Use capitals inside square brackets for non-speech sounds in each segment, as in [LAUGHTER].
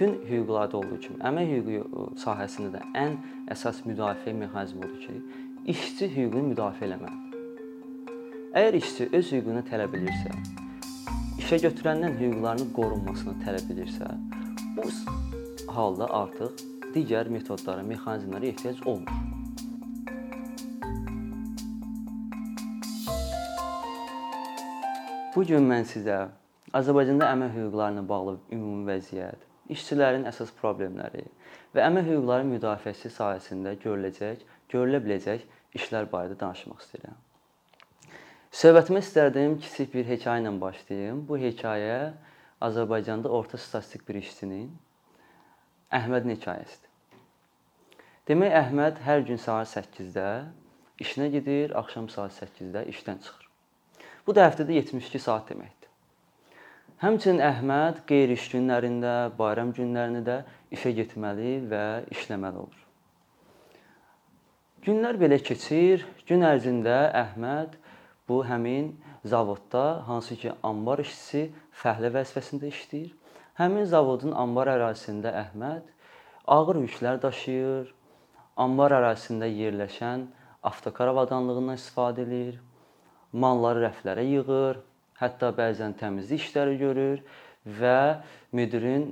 bütün hüquqlarda olduğu kimi əmək hüququ sahəsində də ən əsas müdafiə mexanizmi odur ki, işçi hüququnu müdafiə eləməlidir. Əgər işçi öz hüququnu tələb edirsə, işə götürəndən hüquqlarının qorunmasını tələb edirsə, bu halda artıq digər metodlara, mexanizmlərə ehtiyac olmur. Bu gün mən sizə Azərbaycanda əmək hüquqları ilə bağlı ümumi vəziyyət, işçilərin əsas problemləri və əmək hüquqları müdafiəsi sahəsində görüləcək, görülə biləcək işlər barədə danışmaq istəyirəm. Söhbətimə istərdim kiçik bir hekayə ilə başlayım. Bu hekayə Azərbaycanda orta statistik bir işçinin Əhmədin hekayəsidir. Demək Əhməd hər gün saat 8-də işinə gedir, axşam saat 8-də işdən çıxır. Bu da həftədə 72 saat deməkdir. Həmçinin Əhməd qeyri-iş günlərində, bayram günlərində də işə getməli və işləməli olur. Günlər belə keçir. Gün ərzində Əhməd bu həmin zavodda hansı ki anbar işçisi fəhlə vəzifəsində işləyir. Həmin zavodun anbar ərazisində Əhməd ağır yüklər daşıyır, anbar ərazisində yerləşən avtokar avadanlığından istifadə edir, malları rəflərə yığır, hətta bəzən təmizlik işləri görür və müdirin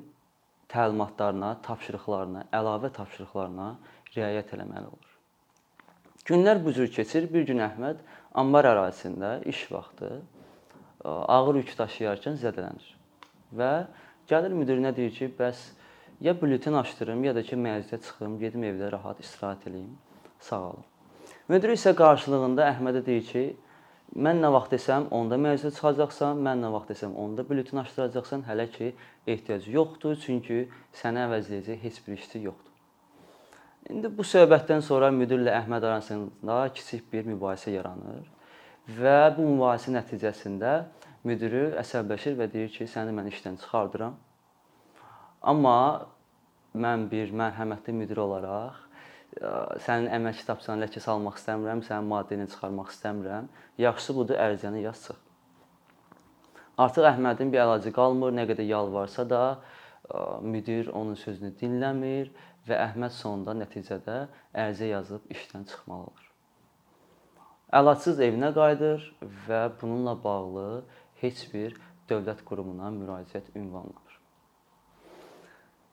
təlimatlarına, tapşırıqlarına, əlavə tapşırıqlarına riayət etməli olur. Günlər bu cür keçir. Bir gün Əhməd anbar ərazisində iş vaxtı ağır yük daşıyarkən zədələnir və gəlir müdirinə deyir ki, bəs ya bülletin açdırım, ya da ki məzədə çıxım, gedim evdə rahat istirahət eləyim, sağalım. Müdir isə qarşılığında Əhmədə deyir ki, mən nə vaxt desəm, onda məzədə çıxacaqsan, mən nə vaxt desəm, onda bülletin açdıracaqsan, hələ ki ehtiyac yoxdur, çünki sənə əvəzləyəcək heç bir işçi yoxdur. İndi bu söhbətdən sonra müdirlə Əhməd arasında kiçik bir mübahisə yaranır və bu mübahisə nəticəsində müdiri əsəbləşir və deyir ki, səni mən işdən çıxardıram Amma mən bir mərhəmətli müdir olaraq sənin əmək kitabçanı ləkə salmaq istəmirəm, sənin maddəni çıxarmaq istəmirəm. Yaxşısı budur, ərizəni yaz çıx. Artıq Əhmədin bir əlacı qalmır, nə qədər yalvarsa da müdir onun sözünü dinləmir və Əhməd sonunda nəticədə ərizə yazıb işdən çıxmalı olur. Əlacsız evinə qayıdır və bununla bağlı heç bir dövlət qurumuna müraciət ünvanlamır.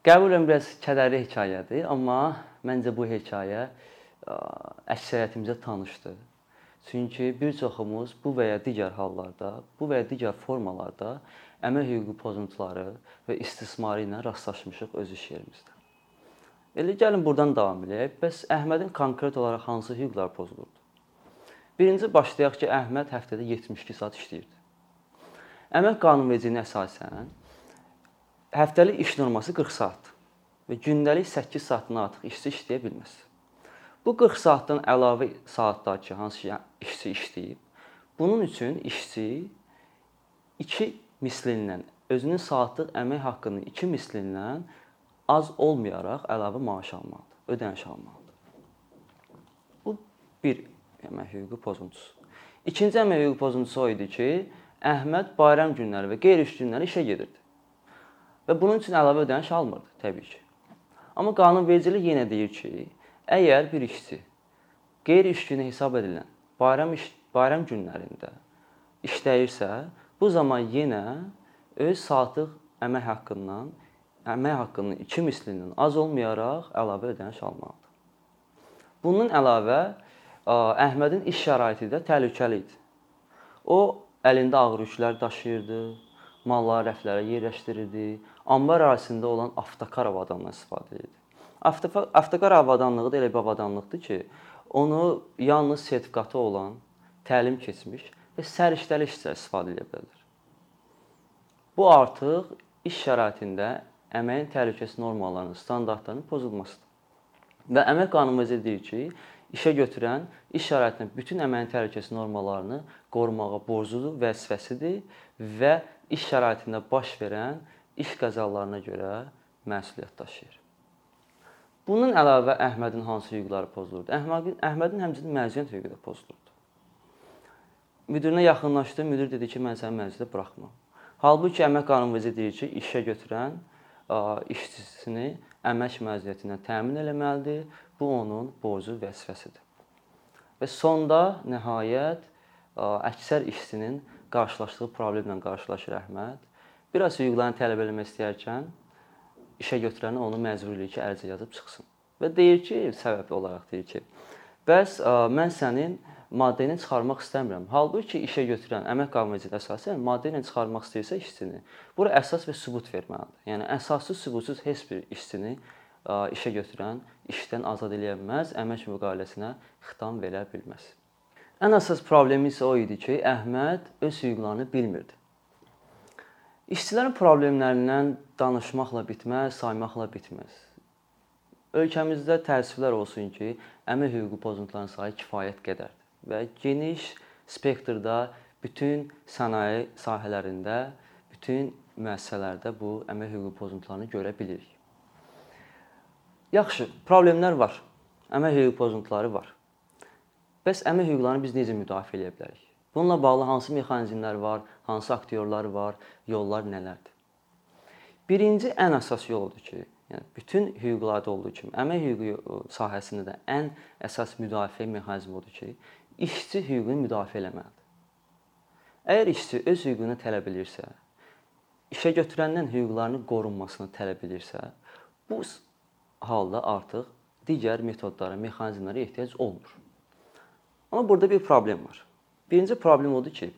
Qəbulən biraz kədərli hekayədir, amma məncə bu hekayə əksəriyyətimizə tanışdır. Çünki bir çoxumuz bu və ya digər hallarda, bu və ya digər formalarda əmək hüququ pozuntuları və istismarı ilə rastlaşmışıq öz iş yerimizdə. Elə gəlin burdan davam edək. Bəs Əhmədin konkret olaraq hansı hüquqlar pozulurdu? Birinci başlayaq ki, Əhməd həftədə 72 saat işləyirdi. Əmək qanunvericiliyinə əsasən həftəlik iş norması 40 saat və gündəlik 8 saatdan artıq işçi işləyə bilməz. Bu 40 saatdan əlavə saatlar ki, hansı ki işçi işləyib, bunun üçün işçi 2 mislindən özünün saatlıq əmək haqqının 2 mislindən az olmayaraq əlavə maaş almalıdır, ödəniş almalıdır. Bu bir əmək hüququ pozuntusu. İkinci əmək hüququ pozuntusu o idi ki, Əhməd bayram günləri və qeyri-iş günləri işə gedirdi. Və bunun üçün əlavə ödəniş almırdı, təbii ki. Amma qanunvericilik yenə deyir ki, əgər bir işçi qeyri-iş günü hesab edilən bayram iş bayram günlərində işləyirsə, bu zaman yenə öz saatlıq əmək haqqından əmək haqqının 2 mislindən az olmayaraq əlavə ödəniş almalıdır. Bundan əlavə Əhmədin iş şəraiti də təhlükəli idi. O əlində ağır yüklər daşıyırdı, malları rəflərə yerləşdirirdi, anbar ərazisində olan avtokar avadanlıqdan istifadə edirdi. Avtokar avadanlığı da elə bir avadanlıqdır ki, onu yalnız sertifikatı olan, təlim keçmiş və səriştəli işçilər istifadə edə bilərlər. Bu artıq iş şəraitində əməyin təhlükəsizlik normalarının, standartlarının pozulmasıdır. Və əmək qanunumuzda deyir ki, işə götürən iş şəraitində bütün əməyin təhlükəsizlik normalarını qorumağa borcludur, vəzifəsidir və iş şəraitində baş verən iş qəzalarına görə məsuliyyət daşıyır. Bunun əlavə Əhmədin hansı hüquqları pozulurdu? Əhmədin Əhmədin həmçinin məzuniyyət hüququ da pozulurdu. Müdirinə yaxınlaşdı, müdir dedi ki, mən səni məzuniyyətə buraxmam. Halbuki əmək vəzi deyir ki, işə götürən işçisini əmək məziyyətindən təmin etməlidir. Bu onun borcu vəzifəsidir. Və sonda nəhayət əksər işçinin qarşılaşdığı problemlə qarşılaşır Əhməd. Biraz hüquqlarını tələb etmək istəyərkən işə götürəni onu məcbur edir ki, ərizə yazıb çıxsın. Və deyir ki, səbəb olaraq deyir ki, bəs mən sənin maddə ilə çıxarmaq istəmirəm. Halbuki işə götürən əmək qanunvericiliyi əsasən maddə ilə çıxarmaq istəyirsə işçini, bura əsas və sübut verməlidir. Yəni əsassız sübutsuz heç bir işçini işə götürən işdən azad eləyə bilməz, əmək müqaviləsinə xitam verə bilməz. Ən əsas problemi isə o idi ki, Əhməd öz hüquqlarını bilmirdi. İşçilərin problemlərindən danışmaqla bitməz, saymaqla bitməz. Ölkəmizdə təəssüflər olsun ki, əmək hüququ pozuntularının sayı kifayət qədərdir və geniş spektrdə bütün sənaye sahələrində, bütün müəssisələrdə bu əmək hüququ pozuntularını görə bilirik. Yaxşı, problemlər var. Əmək hüququ pozuntuları var. Bəs əmək hüquqlarını biz necə müdafiə edə bilərik? Bununla bağlı hansı mexanizmlər var, hansı aktyorlar var, yollar nələrdir? Birinci ən əsas yol odur ki, yəni bütün hüquqlarda olduğu kimi əmək hüququ sahəsində də ən əsas müdafiə mexanizmi odur ki, işçi hüququnu müdafiə etməlidir. Əgər işçi öz hüququnu tələb edirsə, işə götürəndən hüquqlarının qorunmasını tələb edirsə, bu halda artıq digər metodlara, mexanizmlərə ehtiyac olmur. Amma burada bir problem var. Birinci problem odur ki,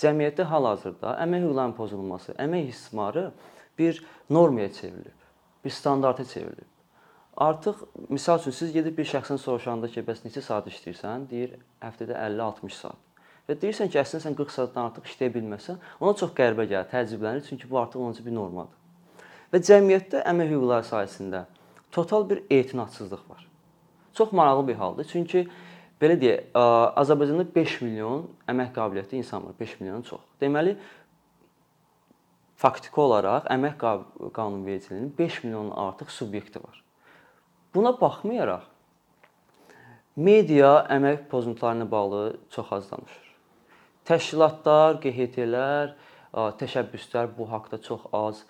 cəmiyyətdə hal-hazırda əmək hüquqlarının pozulması, əmək istismarı bir normaya çevrilib, bir standarta çevrilib. Artıq misal üçün siz gedib bir şəxsdən soruşanda ki, bəs neçə saat işləyirsən? Deyir, həftədə 50-60 saat. Və deyirsən ki, əslində sən 40 saatdan artıq işləyə bilməsən, ona çox qəribə gəlir, təəccüblənir, çünki bu artıq onun üçün bir normadır. Və cəmiyyətdə əmək hüquqları sahəsində total bir etinadsızlıq var. Çox maraqlı bir haldır, çünki belə deyək, Azərbaycanda 5 milyon əmək qabiliyyətli insan var, 5 milyondan çox. Deməli, faktiki olaraq əmək qanunvericiliyinin 5 milyondan artıq subyekti var. Buna baxmayaraq media əmək pozuntularına bağlı çox az danışır. Təşkilatlar, QHT-lər, təşəbbüslər bu haqqda çox az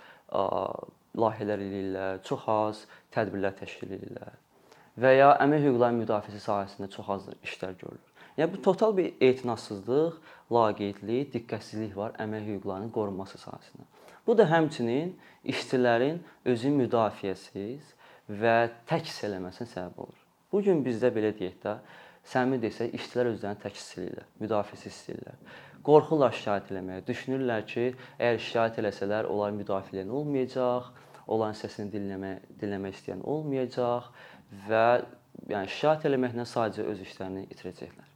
layihələr eləyirlər, çox az tədbirlər təşkil edirlər və ya əmək hüquqlarının müdafiəsi sahəsində çox az işlər görülür. Yəni bu total bir etinadsızlıq, laqeydlik, diqqətsizlik var əmək hüquqlarının qorunması sahəsində. Bu da həmçinin işçilərin özü müdafiəsiz və tək hiss eləməsinə səbəb olur. Bu gün bizdə belə deyək də, səmimi desək, işçilər özlərini tək hiss edirlər, müdafiəsiz hiss edirlər. Qorxurlar şikayət eləməyə. Düşünürlər ki, əgər şikayət eləsələr, onların müdafiələyən olmayacaq, onların səsini dinləmə dinləmək istəyən olmayacaq və yəni şikayət eləməklə sadəcə öz işlərini itirəcəklər.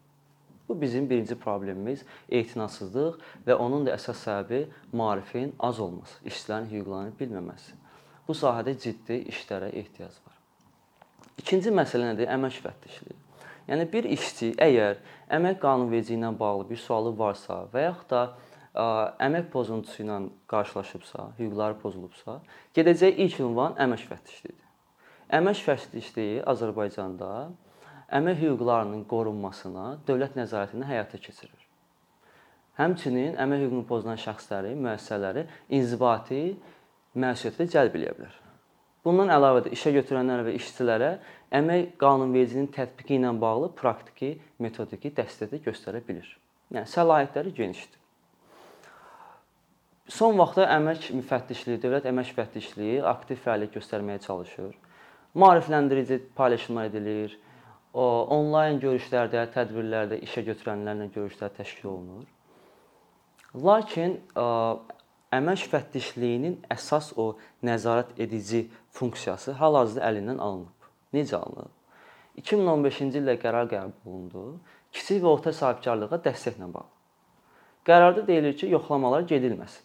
Bu bizim birinci problemimiz etinadsızlıq və onun da əsas səbəbi maarifin az olması, işçilərin hüquqlarını bilməməsi bu sahədə ciddi işlərə ehtiyac var. İkinci məsələ nədir? Əmək müfəttişliyi. Yəni bir işçi əgər əmək qanunvericiliyi ilə bağlı bir sualı varsa və yaxud da ə, əmək pozuntusu ilə qarşılaşıbsa, hüquqları pozulubsa, gedəcək ilk ünvan əmək müfəttişliyidir. Əmək müfəttişliyi Azərbaycanda əmək hüquqlarının qorunmasına dövlət nəzarətini həyata keçirir. Həmçinin əmək hüququnu pozulan şəxsləri, müəssisələri inzibati məsuliyyətə cəlb eləyə bilər. Bundan əlavə də işə götürənlərə və işçilərə əmək qanunvericiliyinin tətbiqi ilə bağlı praktiki, metodiki dəstək də göstərə bilir. Yəni səlahiyyətləri genişdir. Son vaxtda əmək müfəttişliyi, dövlət əmək müfəttişliyi aktiv fəaliyyət göstərməyə çalışır. Maarifləndirici paylaşımlar edilir. O onlayn görüşlərdə, tədbirlərdə işə götürənlərlə görüşlər təşkil olunur. Lakin əmək müfəttişliyinin əsas o nəzarət edici funksiyası hal-hazırda əlindən alınıb. Necə alınıb? 2015-ci ildə qərar qəbul olundu. Kiçik və orta sahibkarlığa dəstəklə bağlı. Qərarda deyilir ki, yoxlamalar gedilməsin.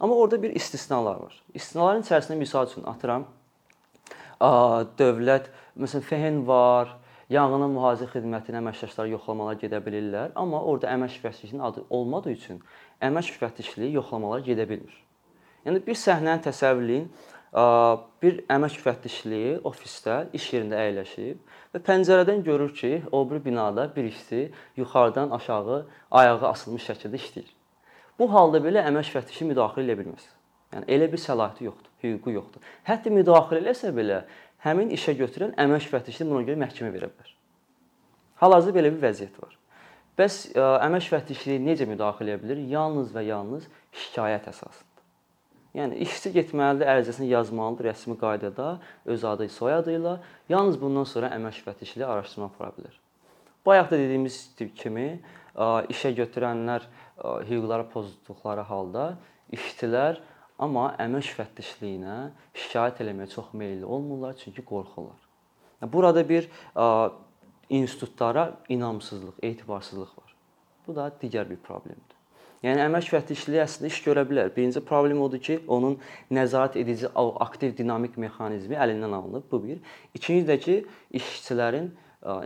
Amma orada bir istisnalar var. İstisnaların içərisində misal üçün atıram, dövlət, məsələn, FEHN var, yanğının mühafizə xidmətinə əməkdaşlar yoxlamalar gedə bilirlər, amma orada əmək müfəttişinin adı olmadığı üçün əmək müfəttişliyi yoxlamalara gedə bilmir. Yəni bir səhnəni təsəvvür eləyin. Bir əmək müfəttişliyi ofisdə, iş yerində əyləşib və pəncərədən görür ki, o bir binada bir işçi yuxarıdan aşağı ayağı asılmış şəkildə işləyir. Bu halda belə əmək müfəttişi müdaxilə edə bilməz. Yəni elə bir səlahiyyəti yoxdur, hüququ yoxdur. Hətta müdaxilə eləsə belə həmin işə götürən əmək müfəttişliyi buna görə məhkəmə verə bilər. Hal-hazırda belə bir vəziyyət var. Bəs ə, əmək müfəttişliyi necə müdaxilə edə bilər? Yalnız və yalnız şikayət əsasında. Yəni [LAUGHS] işçi getməlidir, ərizəsini yazmalıdır rəsmi qaydada, öz adı, soyadı ilə. Yalnız bundan sonra əmək müfəttişliyi araşdırma apara bilər. Bayaq da dediyimiz kimi işə götürənlər hüquqları pozduqları halda işçilər amma əmək müfəttişliyinə şikayət eləməyə çox meylli olmurlar, çünki qorxurlar. Burada bir institutlara inamsızlıq, etibarsızlıq var. Bu da digər bir problemdir. Yəni əmək müfəttişliyi əslində iş görə bilər. Birinci problem odur ki, onun nəzarət edici aktiv dinamik mexanizmi əlindən alınıb. Bu bir. İkinci də ki, işçilərin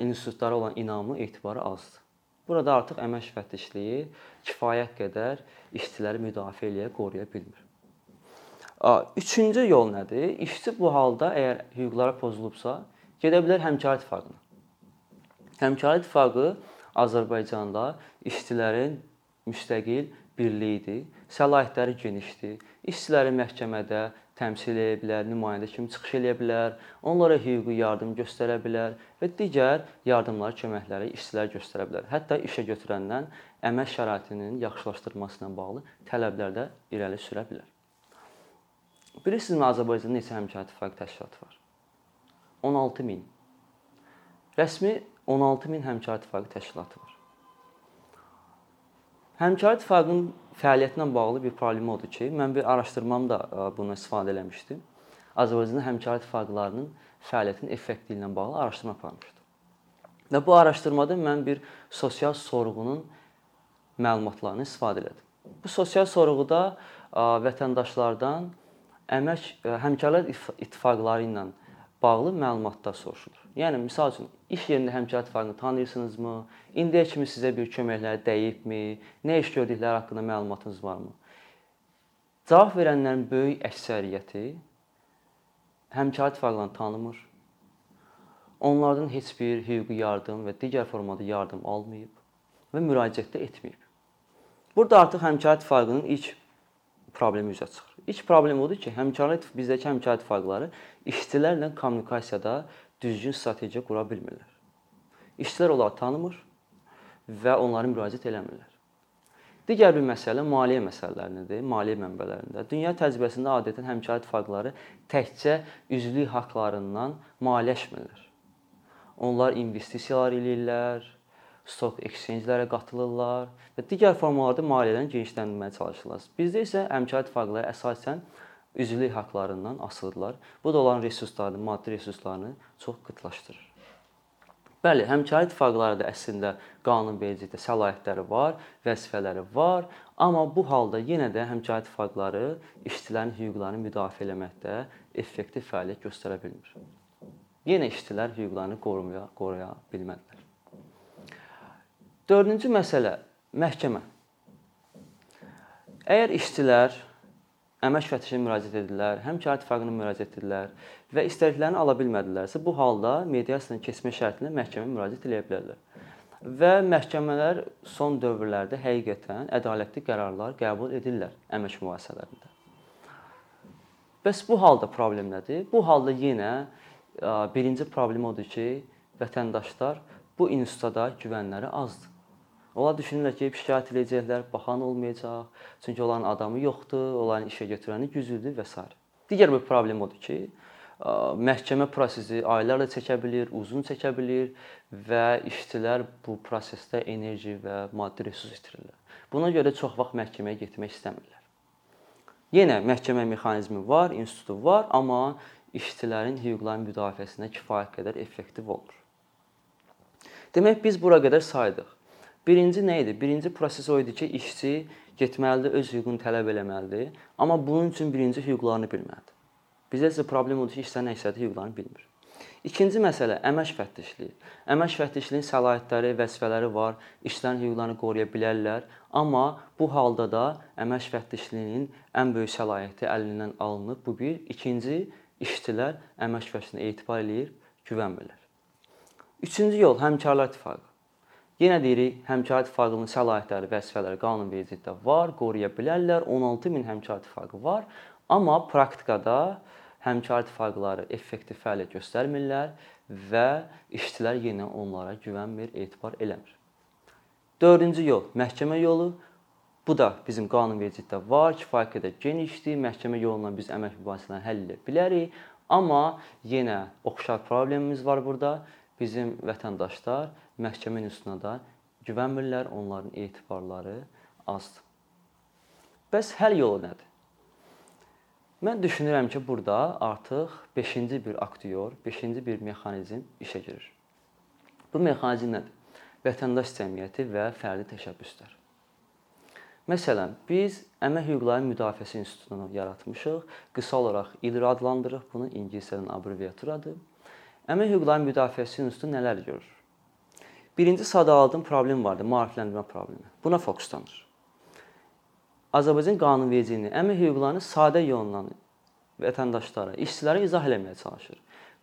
institutlara olan inamı, etibarı azdır. Burada artıq əmək müfəttişliyi kifayət qədər işçiləri müdafiə eləyə, qoruya bilmir. Üçüncü yol nədir? İşçi bu halda əgər hüquqları pozulubsa, gedə bilər həmkarlıq ittifaqına. Həmkarlıq ittifaqı Azərbaycanda işçilərin müstəqil birliyidir. Səlahiyyətləri genişdir. İşçiləri məhkəmədə təmsil edə bilər, nümayəndə kimi çıxış edə bilər, onlara hüquqi yardım göstərə bilər və digər yardımlar, köməkləri işçilər göstərə bilər. Hətta işə götürəndən əmək şəraitinin yaxşılaşdırılması ilə bağlı tələblər də irəli sürə bilər. Bilirsinizmi Azərbaycanda neçə həmkarlıq ittifaqı təşkilatı var? 16 min. Rəsmi 16 min həmkar ittifaqı təşkilatı var. Həmkar ittifaqının fəaliyyətinə bağlı bir problem odur ki, mən bir araşdırmamda bunu istifadə eləmişdim. Azərbaycanda həmkar ittifaqlarının fəaliyyətinin effektivliyi ilə bağlı araşdırma aparmışdım. Və bu araşdırmada mən bir sosial sorğunun məlumatlarını istifadə elədim. Bu sosial sorğuda vətəndaşlardan əmək həmkarlar ittifaqları ilə bağlı məlumatlar soruşulur. Yəni misal üçün iş yerində həmkar ittifaqını tanıyırsınızmı? İndiyə kimi sizə bir köməkləri dəyibmi? Nə iş gördükləri haqqında məlumatınız varmı? Cavab verənlərin böyük əksəriyyəti həmkar ittifaqlarını tanımır. Onlardan heç bir hüquqi yardım və digər formada yardım almayıb və müraciət də etməyib. Burada artıq həmkar ittifaqının ilk problemi üzə çıxır. İlk problem odur ki, həmkarlıq bizdəki həmkarlıq ittifaqları işçilərlə kommunikasiyada düzgün strategiya qura bilmirlər. İşçilər onları tanımır və onlara müraciət eləmirlər. Digər bir məsələ maliyyə məsələlərinədir, maliyyə mənbələrində. Dünya təcrübəsində adətən həmkarlıq ittifaqları təkcə üzvlük haqqlarından maliyyələşmirlər. Onlar investisiyalar eləyirlər, stock exchange-lərə qatılırlar və digər formalarda maliyyələrini genişləndirməyə çalışırlar. Bizdə isə əməkdaşlıq ittifaqları əsasən üzvlük haqqlarından asılıdırlar. Bu da onların resurslarını, maddi resurslarını çox qıtlaşdırır. Bəli, həmkarlıq ittifaqları da əslində qanunvericilikdə səlahiyyətləri var, vəzifələri var, amma bu halda yenə də həmkarlıq ittifaqları işçilərin hüquqlarını müdafiə etməkdə effektiv fəaliyyət göstərə bilmir. Yenə işçilər hüquqlarını qorumaya, qoruya bilmədilər. Dördüncü məsələ məhkəmə. Əgər işçilər əmək müfəttişinə müraciət edirlər, həmkar ittifaqına müraciət edirlər və istədiklərini ala bilmədilərsə, bu halda mediasiyanın keçmə şərti ilə məhkəməyə müraciət edə bilərlər. Və məhkəmələr son dövrlərdə həqiqətən ədalətli qərarlar qəbul edirlər əmək mübahisələrində. Bəs bu halda problem nədir? Bu halda yenə birinci problem odur ki, vətəndaşlar bu instituta güvənləri azdır. Onlar düşünürlər ki, şikayət edəcəklər, baxan olmayacaq, çünki onların adamı yoxdur, onların işə götürəni güclüdür və s. Digər bir problem odur ki, məhkəmə prosesi aylarla çəkə bilər, uzun çəkə bilər və işçilər bu prosesdə enerji və maddi resurs itirirlər. Buna görə çox vaxt məhkəməyə getmək istəmirlər. Yenə məhkəmə mexanizmi var, institutu var, amma işçilərin hüquqlarının müdafiəsində kifayət qədər effektiv olmur. Demək biz bura qədər saydıq. Birinci nə idi? Birinci proses o idi ki, işçi getməlidir, öz hüququnu tələb eləməlidir, amma bunun üçün birinci hüquqlarını bilməlidir. Bizdə isə problem odur ki, işçilərin əksəriyyəti hüquqlarını bilmir. İkinci məsələ əmək müfəttişliyi. Əmək müfəttişliyinin səlahiyyətləri, vəzifələri var, işçilərin hüquqlarını qoruya bilərlər, amma bu halda da əmək müfəttişliyinin ən böyük səlahiyyəti əlindən alınıb. Bu bir. İkinci, işçilər əmək müfəttişliyinə etibar eləyir, güvənmirlər. Üçüncü yol həmkarlar ittifaqı. Yenə deyirik, həmkar ittifaqının səlahiyyətləri, vəzifələri qanunvericilikdə var, qoruya bilərlər. 16 min həmkar ittifaqı var, amma praktikada həmkar ittifaqları effektiv fəaliyyət göstərmirlər və işçilər yenə onlara güvənmir, etibar eləmir. Dördüncü yol məhkəmə yolu. Bu da bizim qanunvericilikdə var, kifayət qədər genişdir. Məhkəmə yolu ilə biz əmək mübahisələrini həll edə bilərik. Amma yenə oxşar problemimiz var burada. Bizim vətəndaşlar məhkəmə institutuna da güvənmirlər, onların etibarları azdır. Bəs həll yolu nədir? Mən düşünürəm ki, burada artıq 5-ci bir aktyor, 5-ci bir mexanizm işə girir. Bu mexanizm nədir? Vətəndaş cəmiyyəti və fərdi təşəbbüslər. Məsələn, biz Əmək Hüquqları Müdafiəsi İnstitutunu yaratmışıq. Qısa olaraq İLR adlandırırıq. Bunu ingiliscədən abreviaturadır. Əmək Hüquqları Müdafiəsi İnstitutu nələr görür? Birinci sadaladığım problem vardı, maarifləndirmə problemi. Buna fokuslanır. Azərbaycan qanunvericiliyini, əmək hüquqlarını sadə yolla vətəndaşlara, işçilərə izah eləməyə çalışır.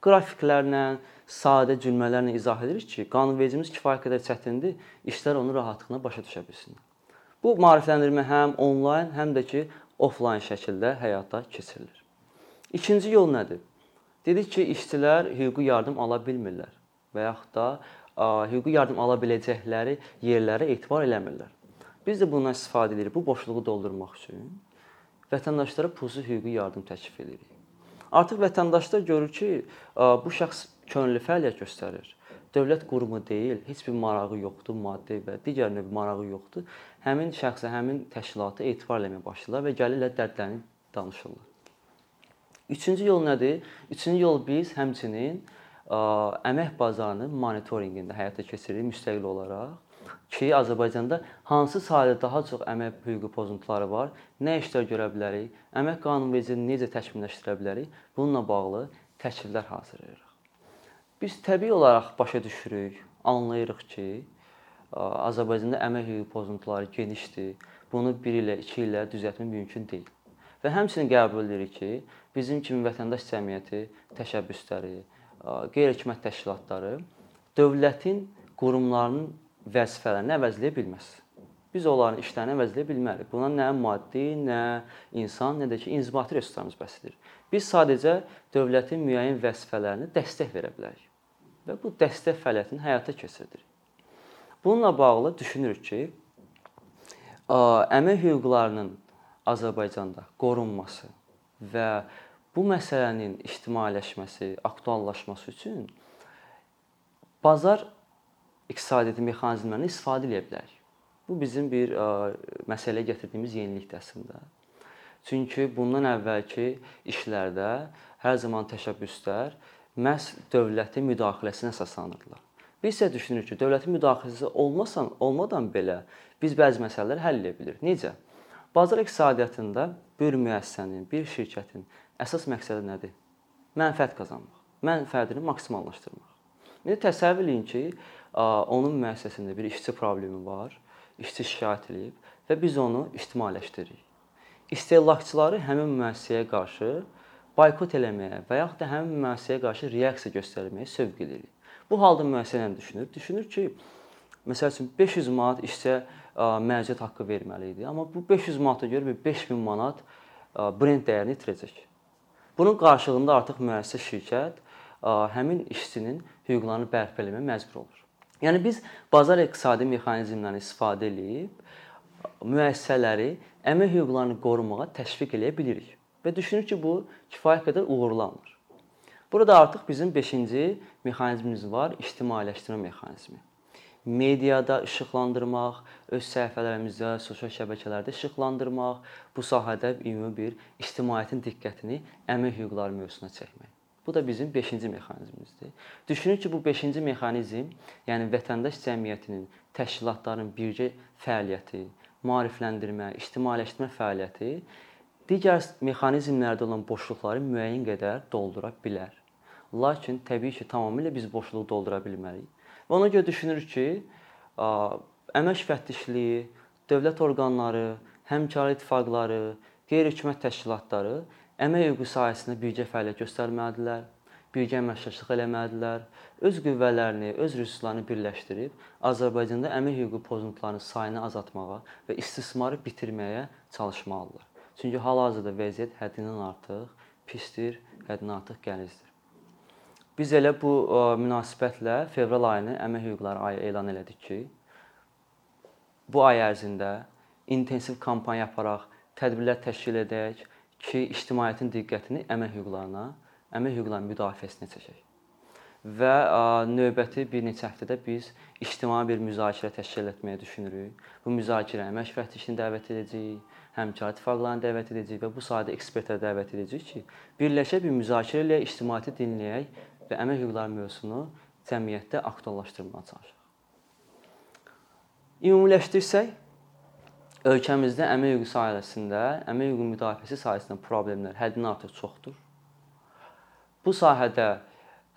Qrafiklərlə, sadə cümlələrlə izah edirik ki, qanunvericimiz kifayət qədər çətindir, işçilər onu rahatlıqla başa düşə bilsinlər. Bu maarifləndirmə həm onlayn, həm də ki, offlayn şəkildə həyata keçirilir. İkinci yol nədir? Dedik ki, işçilər hüquqi yardım ala bilmirlər və yaxud da hüquqi yardım ala biləcəkləri yerlərə etibar eləmirlər. Biz də bundan istifadə edirik bu boşluğu doldurmaq üçün. Vətəndaşlara pulsuz hüquqi yardım təklif edirik. Artıq vətəndaşlar görür ki, bu şəxs könüllü fəaliyyət göstərir. Dövlət qurumu deyil, heç bir marağı yoxdur, maddi və digər növ marağı yoxdur. Həmin şəxsə, həmin təşkilata etibar eləməyə başlayırlar və gəlirlər dərdlərini danışırlar. Üçüncü yol nədir? Üçüncü yol biz həmçinin əmək bazarının monitorinqində həyata keçiririk müstəqil olaraq ki, Azərbaycanda hansı sahədə daha çox əmək hüququ pozuntuları var, nə işlər görə bilərik, əmək qanunvericiliyini necə təkmilləşdirə bilərik, bununla bağlı təkliflər hazırlayırıq. Biz təbii olaraq başa düşürük, anlayırıq ki, Azərbaycanda əmək hüququ pozuntuları genişdir. Bunu 1 ilə, 2 ilə düzəltmək mümkün deyil. Və həmçinin qəbul edirik ki, bizim kimi vətəndaş cəmiyyəti, təşəbbüsləri, qeyri-hökumət təşkilatları dövlətin qurumlarının vəzifələrini əvəzləyə bilməz. Biz onların işlərini əvəzləyə bilmərik. Buna nə maddi, nə insan, nə də ki, inzibati resurslarımız bəsdir. Biz sadəcə dövlətin müəyyən vəzifələrini dəstək verə bilərik və bu dəstək fəaliyyətini həyata keçiririk. Bununla bağlı düşünürük ki, əmək hüquqlarının Azərbaycanda qorunması və bu məsələnin ictimailəşməsi, aktuallaşması üçün bazar iqtisadiyyatı mexanizmlərindən istifadə edə bilərik. Bu bizim bir ə, məsələyə gətirdiyimiz yenilikdir əslində. Çünki bundan əvvəlki işlərdə hər zaman təşəbbüslər məhz dövlətin müdaxiləsinə əsaslanırdılar. Biz isə düşünürük ki, dövlətin müdaxiləsi olmasan, olmadan belə biz bəzi məsələləri həll edə bilirik. Necə? Bazar iqtisadiyyatında bir müəssisənin, bir şirkətin əsas məqsədi nədir? Mənfəət qazanmaq, mənfəətini maksimallaşdırmaq. İndi təsəvvür eləyin ki, onun müəssisəsində bir işçi problemi var, işçi şikayət edib və biz onu ictimailəşdiririk. İstehlakçıları həmin müəssisəyə qarşı boykot eləməyə və yaxud da həmin müəssisəyə qarşı reaksiya göstərməyə sövq edirik. Bu halda müəssisə nə düşünür? Düşünür ki, məsəl üçün 500 manat işçiyə məziyyət haqqı verməli idi, amma bu 500 manata görə 5000 manat brend dəyərini itirəcək. Bunun qarşılığında artıq müəssisə şirkət həmin işçinin hüquqlarını bərpa etməyə məcbur olur. Yəni biz bazar iqtisadi mexanizmlərindən istifadə edib müəssisələri əmək hüquqlarını qorumağa təşviq eləyə bilirik və düşünürük ki, bu kifayət qədər uğurlu alınır. Burada artıq bizim 5-ci mexanizmimiz var, ictimailəşdirmə mexanizmi. Mediada işıqlandırmaq, öz səhifələrimizdə, sosial şəbəkələrdə işıqlandırmaq, bu sahədə ümumi bir ictimaiyyətin diqqətini əmək hüquqları mövzusuna çəkmək. Bu da bizim 5-ci mexanizmimizdir. Düşünün ki, bu 5-ci mexanizm, yəni vətəndaş cəmiyyətinin, təşkilatların birgə fəaliyyəti, maarifləndirmə, ictimailəşdirmə fəaliyyəti digər mexanizmlərdə olan boşluqları müəyyən qədər doldura bilər. Lakin təbii ki, tamamilə biz boşluğu doldura bilmərik. Və ona görə düşünürük ki, əmək müfəttişliyi, dövlət orqanları, həmkar ittifaqları, qeyri-hökumət təşkilatları əmək hüququ sahəsində birgə fəaliyyət göstərməlidirlər. birgə əməkdaşlıq eləməlidirlər. Öz qüvvələrini, öz resurslarını birləşdirib Azərbaycanda əmək hüququ pozuntularının sayını azaltmağa və istismarı bitirməyə çalışmalıdırlar. Çünki hal-hazırda vəziyyət həddindən artıq pisdir, həddindən artıq gəlizdir. Biz elə bu ə, münasibətlə fevral ayını Əmək Hüquqları ayı elan elədik ki, bu ay ərzində intensiv kampaniya aparaq, tədbirlər təşkil edək ki, ictimaiyyətin diqqətini əmək hüquqlarına, əmək hüquqlarının müdafiəsinə çəkək. Və ə, növbəti bir neçə həftədə biz ictimai bir müzakirə təşkil etməyi düşünürük. Bu müzakirə əmək vəhdişini dəvət edəcəyik, həmkar ittifaqlarını dəvət edəcəyik və bu sahədə ekspertləri dəvət edəcəyik ki, birləşə bir müzakirə ilə ictimaiyyəti dinləyək və əmək hüquqları mövzusunu cəmiyyətdə aktuallaşdırmağa çalışaq. Ümumiləşdirsək, ölkəmizdə əmək hüququ sahəsində, əmək hüququ müdafiəsi sahəsində problemlər həddindən artıq çoxdur. Bu sahədə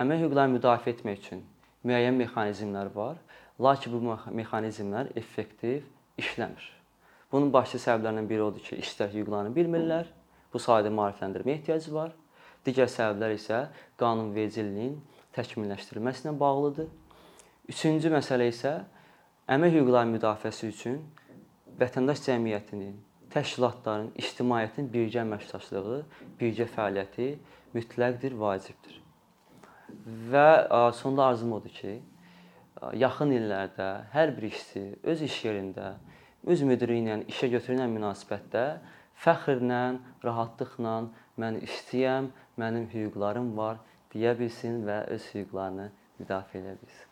əmək hüquqlarını müdafiə etmək üçün müəyyən mexanizmlər var, lakin bu mexanizmlər effektiv işləmir. Bunun başlı səbəblərindən biri odur ki, işçilər hüquqlarını bilmirlər, bu sahədə maarifləndirmə ehtiyacı var. Digər səbəblər isə qanunvericiliyin təkmilləşdirilməsinə bağlıdır. Üçüncü məsələ isə Əmək hüquqları müdafiəsi üçün vətəndaş cəmiyyətinin, təşkilatların, ictimaiyyətin birgə əməkdaşlığı, birgə fəaliyyəti mütləqdir, vacibdir. Və sonda arzum odur ki, yaxın illərdə hər bir işçi öz iş yerində, öz müdiri ilə işə götürülən münasibətdə fəxrlə, rahatlıqla mən işçiyəm, mənim hüquqlarım var deyə bilsin və öz hüquqlarını müdafiə edə bilsin.